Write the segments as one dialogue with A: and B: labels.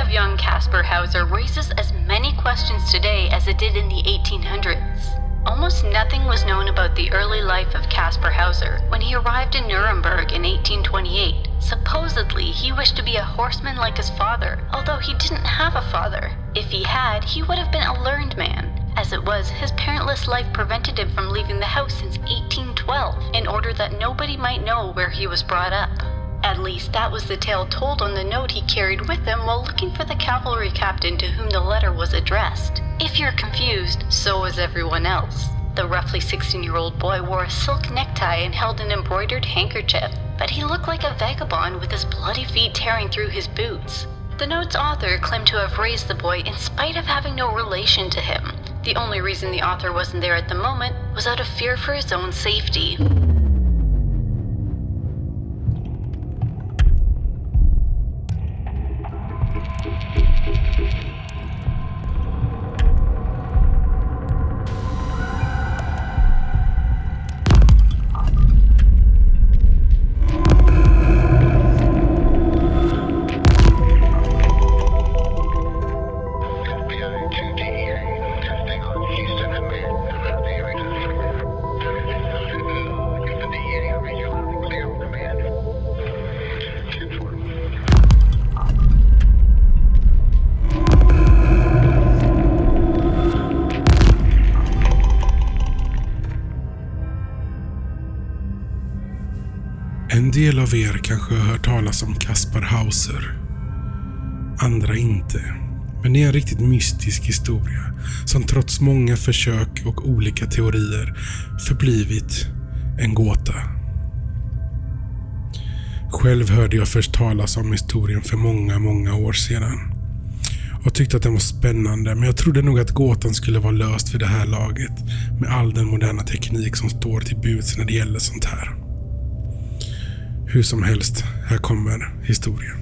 A: of young Caspar Hauser raises as many questions today as it did in the 1800s. Almost nothing was known about the early life of Caspar Hauser. When he arrived in Nuremberg in 1828, supposedly he wished to be a horseman like his father, although he didn't have a father. If he had, he would have been a learned man. As it was, his parentless life prevented him from leaving the house since 1812 in order that nobody might know where he was brought up. At least that was the tale told on the note he carried with him while looking for the cavalry captain to whom the letter was addressed. If you're confused, so was everyone else. The roughly 16 year old boy wore a silk necktie and held an embroidered handkerchief, but he looked like a vagabond with his bloody feet tearing through his boots. The note's author claimed to have raised the boy in spite of having no relation to him. The only reason the author wasn't there at the moment was out of fear for his own safety.
B: Av er kanske har hört talas om Kaspar Hauser. Andra inte. Men det är en riktigt mystisk historia som trots många försök och olika teorier förblivit en gåta. Själv hörde jag först talas om historien för många, många år sedan. Och tyckte att den var spännande, men jag trodde nog att gåtan skulle vara löst vid det här laget. Med all den moderna teknik som står till buds när det gäller sånt här. Hur som helst, här kommer historien.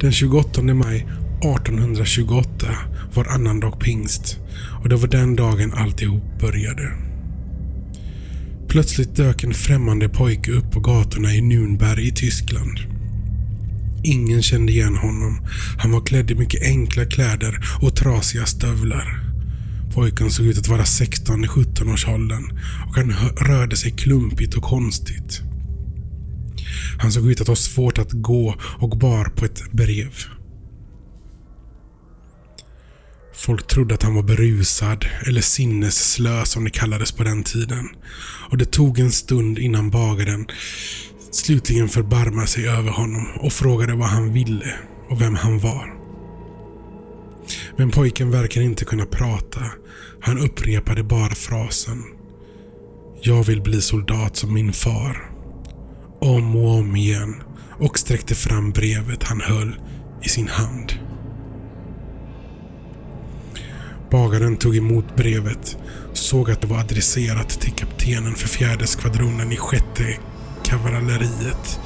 B: Den 28 maj 1828 var annandag pingst och det var den dagen alltihop började. Plötsligt dök en främmande pojke upp på gatorna i Nürnberg i Tyskland. Ingen kände igen honom. Han var klädd i mycket enkla kläder och trasiga stövlar. Pojken såg ut att vara 16-17 års åldern och han rörde sig klumpigt och konstigt. Han såg ut att ha svårt att gå och bar på ett brev. Folk trodde att han var berusad, eller sinnesslö som det kallades på den tiden. Och det tog en stund innan bagaren slutligen förbarmade sig över honom och frågade vad han ville och vem han var. Men pojken verkar inte kunna prata. Han upprepade bara frasen. Jag vill bli soldat som min far. Om och om igen och sträckte fram brevet han höll i sin hand. Bagaren tog emot brevet, såg att det var adresserat till kaptenen för fjärde skvadronen i sjätte kavalleriet.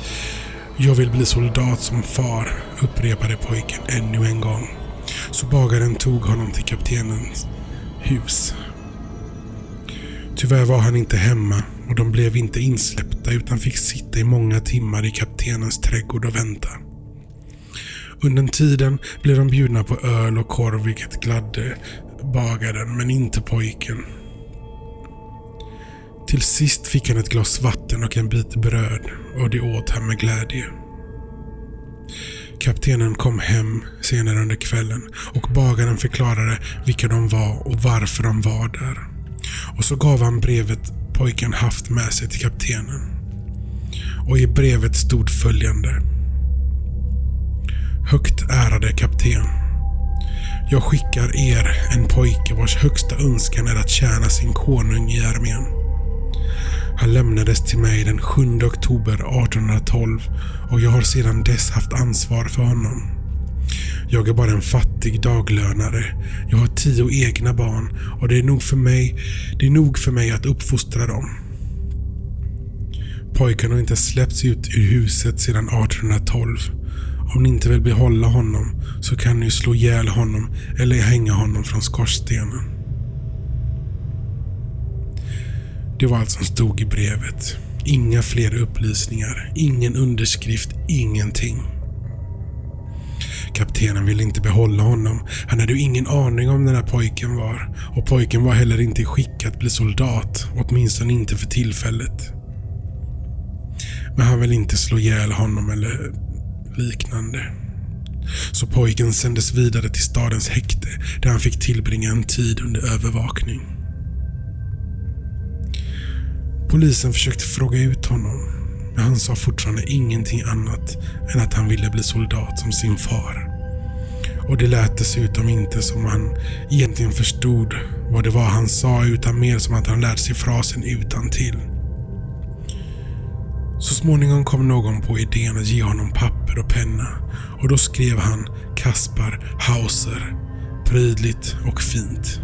B: Jag vill bli soldat som far, upprepade pojken ännu en gång. Så bagaren tog honom till kaptenens hus. Tyvärr var han inte hemma och de blev inte insläppta utan fick sitta i många timmar i kaptenens trädgård och vänta. Under tiden blev de bjudna på öl och korv vilket gladde bagaren men inte pojken. Till sist fick han ett glas vatten och en bit bröd och det åt han med glädje. Kaptenen kom hem senare under kvällen och bagaren förklarade vilka de var och varför de var där. Och så gav han brevet pojken haft med sig till kaptenen. Och i brevet stod följande. Högt ärade kapten. Jag skickar er en pojke vars högsta önskan är att tjäna sin konung i armén. Han lämnades till mig den 7 oktober 1812 och jag har sedan dess haft ansvar för honom. Jag är bara en fattig daglönare. Jag har tio egna barn och det är nog för mig, det är nog för mig att uppfostra dem. Pojken har inte släppts ut ur huset sedan 1812. Om ni inte vill behålla honom så kan ni slå ihjäl honom eller hänga honom från skorstenen. Det var allt som stod i brevet. Inga fler upplysningar, ingen underskrift, ingenting. Kaptenen ville inte behålla honom. Han hade ju ingen aning om den här pojken var. Och pojken var heller inte i skick att bli soldat, åtminstone inte för tillfället. Men han ville inte slå ihjäl honom eller liknande. Så pojken sändes vidare till stadens häkte där han fick tillbringa en tid under övervakning. Polisen försökte fråga ut honom, men han sa fortfarande ingenting annat än att han ville bli soldat som sin far. Och det lät dessutom inte som han egentligen förstod vad det var han sa utan mer som att han lärt sig frasen utan till. Så småningom kom någon på idén att ge honom papper och penna och då skrev han Kaspar Hauser. Prydligt och fint.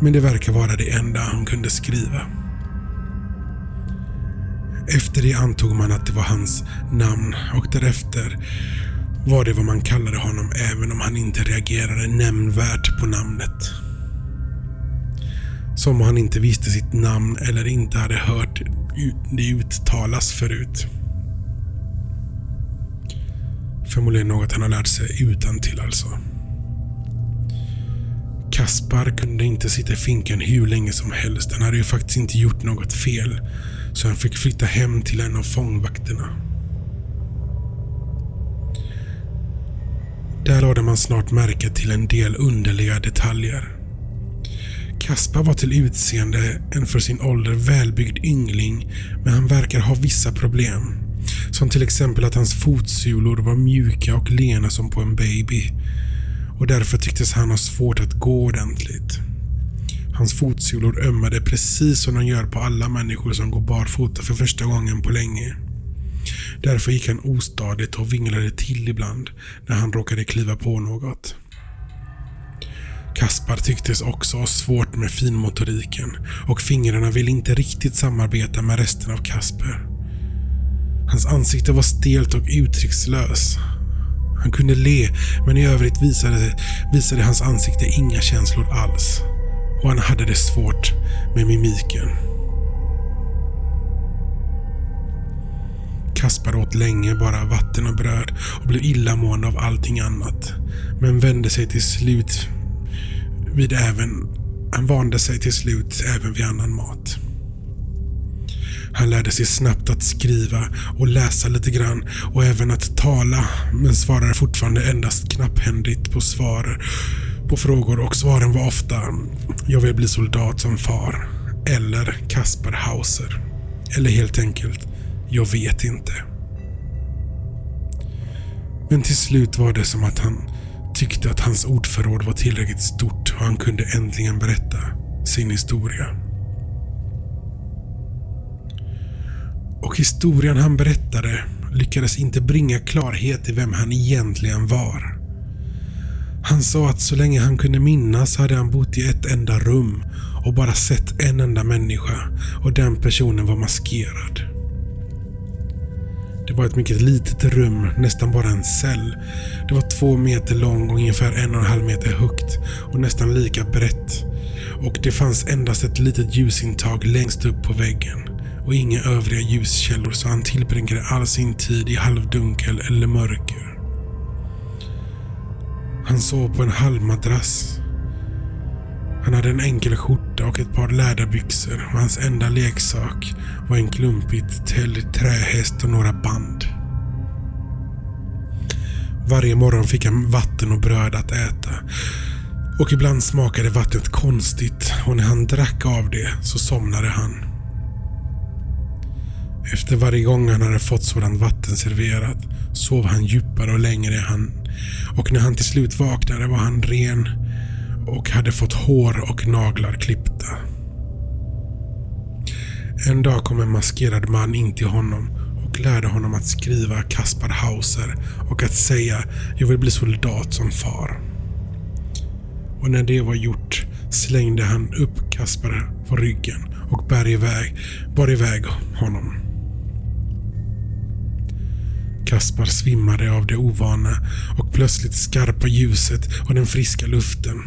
B: Men det verkar vara det enda han kunde skriva. Efter det antog man att det var hans namn och därefter var det vad man kallade honom även om han inte reagerade nämnvärt på namnet. Som om han inte visste sitt namn eller inte hade hört det uttalas förut. Förmodligen något han har lärt sig utan till alltså. Kaspar kunde inte sitta i finkan hur länge som helst. Han hade ju faktiskt inte gjort något fel. Så han fick flytta hem till en av fångvakterna. Där lade man snart märke till en del underliga detaljer. Kaspar var till utseende en för sin ålder välbyggd yngling, men han verkar ha vissa problem. Som till exempel att hans fotsulor var mjuka och lena som på en baby. Och därför tycktes han ha svårt att gå ordentligt. Hans fotsulor ömmade precis som de gör på alla människor som går barfota för första gången på länge. Därför gick han ostadigt och vinglade till ibland när han råkade kliva på något. Kaspar tycktes också ha svårt med finmotoriken och fingrarna ville inte riktigt samarbeta med resten av Kasper. Hans ansikte var stelt och uttryckslös. Han kunde le, men i övrigt visade, visade hans ansikte inga känslor alls. Och han hade det svårt med mimiken. Kaspar åt länge bara vatten och bröd och blev illamående av allting annat. Men vände sig till slut vid även... Han vande sig till slut även vid annan mat. Han lärde sig snabbt att skriva och läsa lite grann och även att tala, men svarade fortfarande endast knapphändigt på svar på frågor och svaren var ofta “Jag vill bli soldat som far” eller “Kasper Hauser” eller helt enkelt “Jag vet inte”. Men till slut var det som att han tyckte att hans ordförråd var tillräckligt stort och han kunde äntligen berätta sin historia. Och historien han berättade lyckades inte bringa klarhet i vem han egentligen var. Han sa att så länge han kunde minnas hade han bott i ett enda rum och bara sett en enda människa och den personen var maskerad. Det var ett mycket litet rum, nästan bara en cell. Det var två meter lång och ungefär en och en halv meter högt och nästan lika brett. Och det fanns endast ett litet ljusintag längst upp på väggen och inga övriga ljuskällor så han tillbringade all sin tid i halvdunkel eller mörker. Han sov på en halvmadrass. Han hade en enkel skjorta och ett par läderbyxor och hans enda leksak var en klumpigt täljd trähäst och några band. Varje morgon fick han vatten och bröd att äta. Och ibland smakade vattnet konstigt och när han drack av det så somnade han. Efter varje gång han hade fått sådant vatten serverat sov han djupare och längre han och när han till slut vaknade var han ren och hade fått hår och naglar klippta. En dag kom en maskerad man in till honom och lärde honom att skriva Kaspar Hauser och att säga “Jag vill bli soldat som far”. Och när det var gjort slängde han upp Kaspar på ryggen och bar iväg, bar iväg honom. Kaspar svimmade av det ovana och plötsligt skarpa ljuset och den friska luften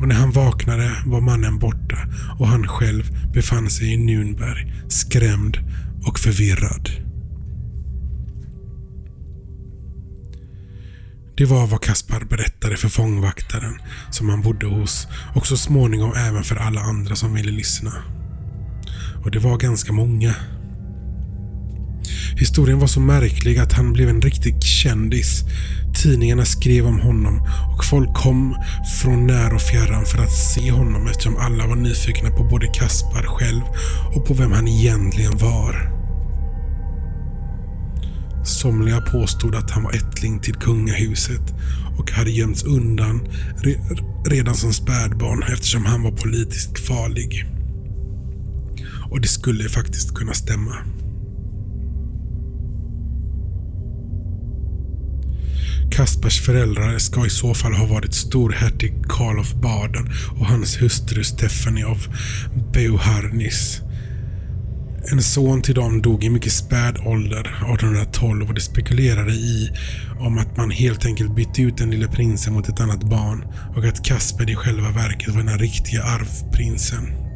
B: och när han vaknade var mannen borta och han själv befann sig i Nürnberg, skrämd och förvirrad. Det var vad Kaspar berättade för fångvaktaren som han bodde hos och så småningom även för alla andra som ville lyssna. Och det var ganska många. Historien var så märklig att han blev en riktig kändis. Tidningarna skrev om honom och folk kom från när och fjärran för att se honom eftersom alla var nyfikna på både Kaspar själv och på vem han egentligen var. Somliga påstod att han var ättling till kungahuset och hade gömts undan redan som spädbarn eftersom han var politiskt farlig. Och det skulle faktiskt kunna stämma. Kaspers föräldrar ska i så fall ha varit storhertig Karl av Baden och hans hustru Stephanie av Beauharnis. En son till dem dog i mycket späd ålder 1812 och det spekulerade i om att man helt enkelt bytte ut den lille prinsen mot ett annat barn och att Kasper i själva verket var den riktiga arvprinsen.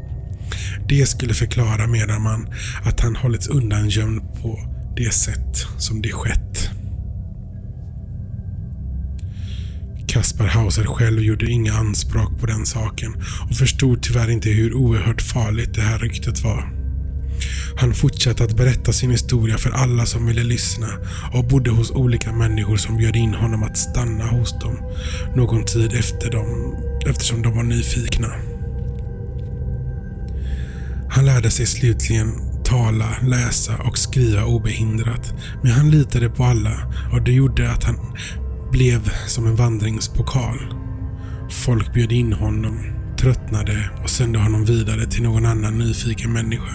B: Det skulle förklara, menar man, att han hållits undangömd på det sätt som det skett. Kaspar Hauser själv gjorde inga anspråk på den saken och förstod tyvärr inte hur oerhört farligt det här ryktet var. Han fortsatte att berätta sin historia för alla som ville lyssna och bodde hos olika människor som bjöd in honom att stanna hos dem någon tid efter dem eftersom de var nyfikna. Han lärde sig slutligen tala, läsa och skriva obehindrat. Men han litade på alla och det gjorde att han blev som en vandringspokal. Folk bjöd in honom, tröttnade och sände honom vidare till någon annan nyfiken människa.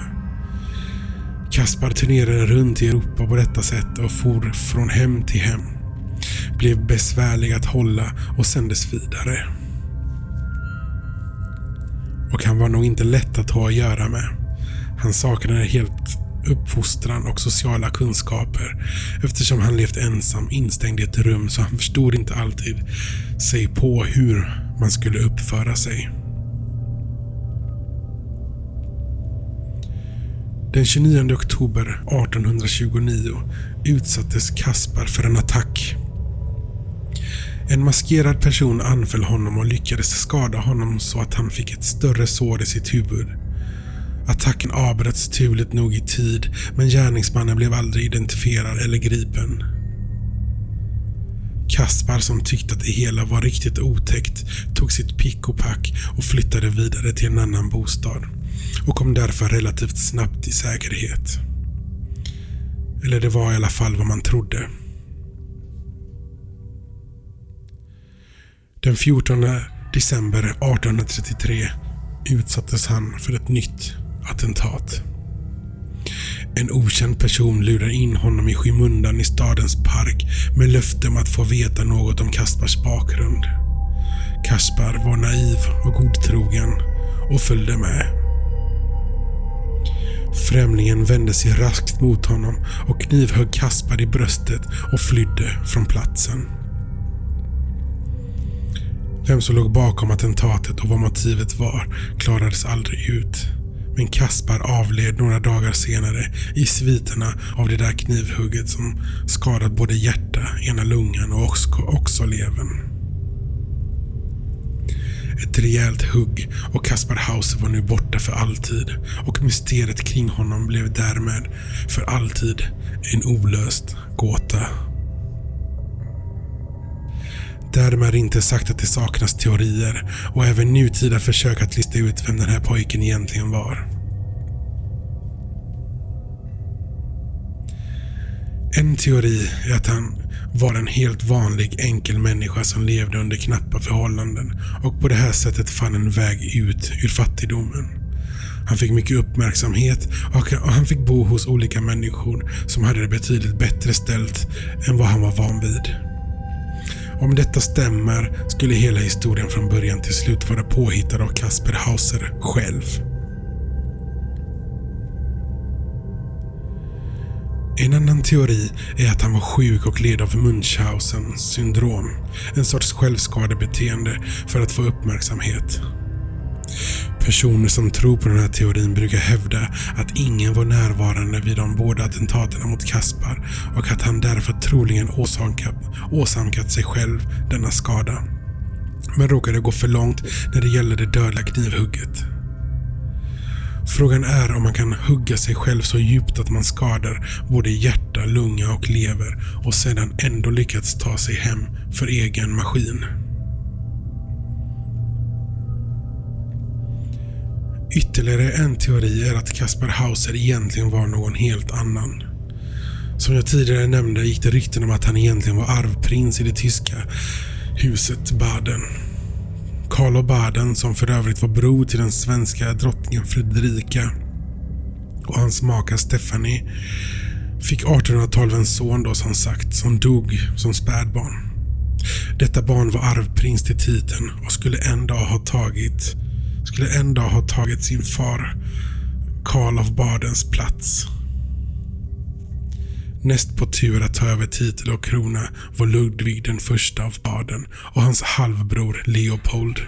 B: Kaspar turnerade runt i Europa på detta sätt och for från hem till hem. Blev besvärlig att hålla och sändes vidare. Och han var nog inte lätt att ha att göra med. Han saknade helt uppfostran och sociala kunskaper eftersom han levt ensam instängd i ett rum så han förstod inte alltid sig på hur man skulle uppföra sig. Den 29 oktober 1829 utsattes Kaspar för en attack. En maskerad person anföll honom och lyckades skada honom så att han fick ett större sår i sitt huvud. Attacken avbröts turligt nog i tid, men gärningsmannen blev aldrig identifierad eller gripen. Kaspar som tyckte att det hela var riktigt otäckt tog sitt pick och pack och flyttade vidare till en annan bostad och kom därför relativt snabbt i säkerhet. Eller det var i alla fall vad man trodde. Den 14 december 1833 utsattes han för ett nytt attentat. En okänd person lurar in honom i skymundan i stadens park med löfte om att få veta något om Kaspars bakgrund. Kaspar var naiv och godtrogen och följde med. Främlingen vände sig raskt mot honom och knivhögg Kaspar i bröstet och flydde från platsen. Vem som låg bakom attentatet och vad motivet var klarades aldrig ut. Men Kaspar avled några dagar senare i sviterna av det där knivhugget som skadat både hjärta, ena lungan och också, också levern. Ett rejält hugg och Kaspar Hauser var nu borta för alltid och mysteriet kring honom blev därmed för alltid en olöst gåta. Därmed inte sagt att det saknas teorier och även nutida försök att lista ut vem den här pojken egentligen var. En teori är att han var en helt vanlig enkel människa som levde under knappa förhållanden och på det här sättet fann en väg ut ur fattigdomen. Han fick mycket uppmärksamhet och han fick bo hos olika människor som hade det betydligt bättre ställt än vad han var van vid. Om detta stämmer skulle hela historien från början till slut vara påhittad av Kasper Hauser själv. En annan teori är att han var sjuk och led av Munchausen syndrom. En sorts självskadebeteende för att få uppmärksamhet. Personer som tror på den här teorin brukar hävda att ingen var närvarande vid de båda attentaten mot Kaspar och att han därför troligen åsamkat, åsamkat sig själv denna skada. Men råkade gå för långt när det gäller det dödliga knivhugget. Frågan är om man kan hugga sig själv så djupt att man skadar både hjärta, lunga och lever och sedan ändå lyckats ta sig hem för egen maskin. Ytterligare en teori är att Kaspar Hauser egentligen var någon helt annan. Som jag tidigare nämnde gick det rykten om att han egentligen var arvprins i det tyska huset Baden. Carlo Baden, som för övrigt var bror till den svenska drottningen Fredrika och hans maka Stephanie, fick 1812 en son då som sagt, som dog som spädbarn. Detta barn var arvprins till titeln och skulle en dag ha tagit skulle en dag ha tagit sin far Karl av Badens plats. Näst på tur att ta över titel och krona var Ludvig den första av Baden och hans halvbror Leopold.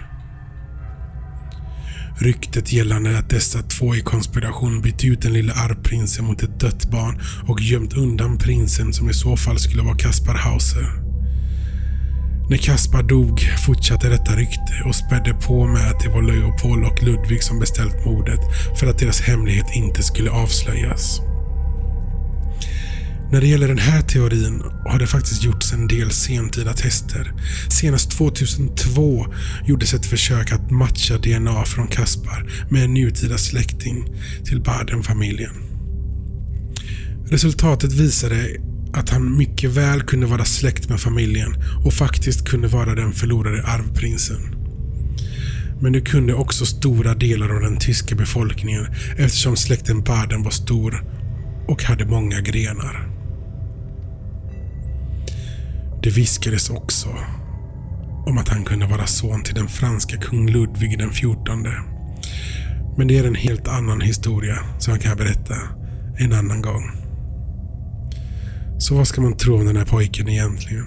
B: Ryktet gällande att dessa två i konspiration bytt ut den lilla arvprinsen mot ett dött barn och gömt undan prinsen som i så fall skulle vara Kaspar Hauser. När Kaspar dog fortsatte detta rykte och spädde på med att det var Leopold och Ludvig som beställt mordet för att deras hemlighet inte skulle avslöjas. När det gäller den här teorin har det faktiskt gjorts en del sentida tester. Senast 2002 gjordes ett försök att matcha DNA från Kaspar med en nutida släkting till Baden-familjen. Resultatet visade att han mycket väl kunde vara släkt med familjen och faktiskt kunde vara den förlorade arvprinsen. Men det kunde också stora delar av den tyska befolkningen eftersom släkten Baden var stor och hade många grenar. Det viskades också om att han kunde vara son till den franska kung Ludvig den XIV. Men det är en helt annan historia som jag kan berätta en annan gång. Så vad ska man tro om den här pojken egentligen?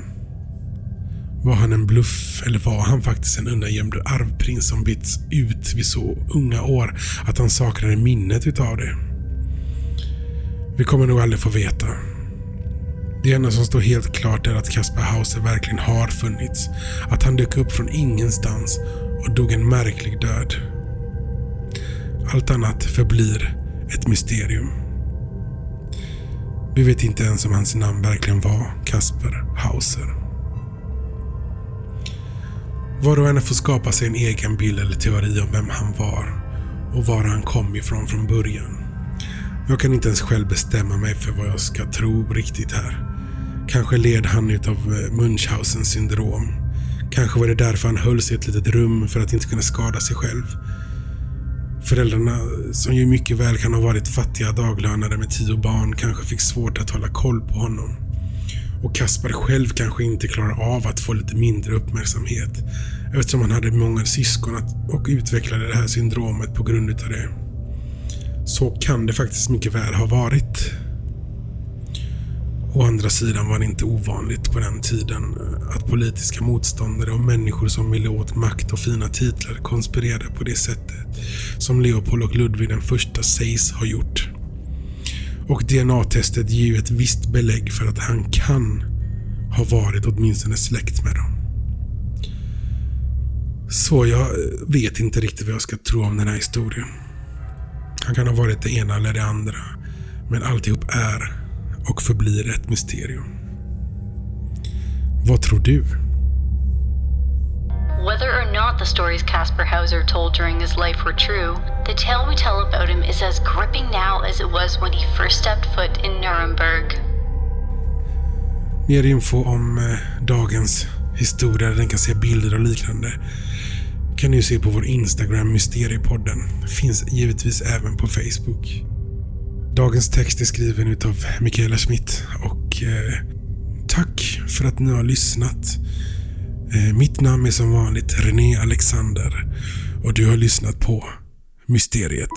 B: Var han en bluff eller var han faktiskt en undangömd arvprins som bytts ut vid så unga år att han saknade minnet utav det? Vi kommer nog aldrig få veta. Det enda som står helt klart är att Kaspar Hauser verkligen har funnits. Att han dök upp från ingenstans och dog en märklig död. Allt annat förblir ett mysterium. Vi vet inte ens om hans namn verkligen var Kasper Hauser. Var och en får skapa sig en egen bild eller teori om vem han var och var han kom ifrån från början. Jag kan inte ens själv bestämma mig för vad jag ska tro riktigt här. Kanske led han utav Munchhausens Munchausen syndrom. Kanske var det därför han hölls i ett litet rum för att inte kunna skada sig själv. Föräldrarna, som ju mycket väl kan ha varit fattiga daglönare med tio barn, kanske fick svårt att hålla koll på honom. Och Kaspar själv kanske inte klarar av att få lite mindre uppmärksamhet eftersom han hade många syskon och utvecklade det här syndromet på grund utav det. Så kan det faktiskt mycket väl ha varit. Å andra sidan var det inte ovanligt på den tiden eh, att politiska motståndare och människor som ville åt makt och fina titlar konspirerade på det sättet som Leopold och Ludvig den första sägs ha gjort. Och DNA-testet ger ju ett visst belägg för att han kan ha varit åtminstone släkt med dem. Så jag eh, vet inte riktigt vad jag ska tro om den här historien. Han kan ha varit det ena eller det andra. Men alltihop är och förblir ett mysterium. Vad tror du?
A: Whether or not the stories Caspar Hauser told during his life were true, the tale we tell about him is as gripping now as it was when he first stepped foot in Nuremberg.
B: Mer info om eh, dagens historia, där den kan se bilder och liknande, kan du se på vår Instagram Mysteriepodden. Finns givetvis även på Facebook. Dagens text är skriven utav Mikaela Schmidt och eh, tack för att ni har lyssnat. Eh, mitt namn är som vanligt René Alexander och du har lyssnat på Mysteriet.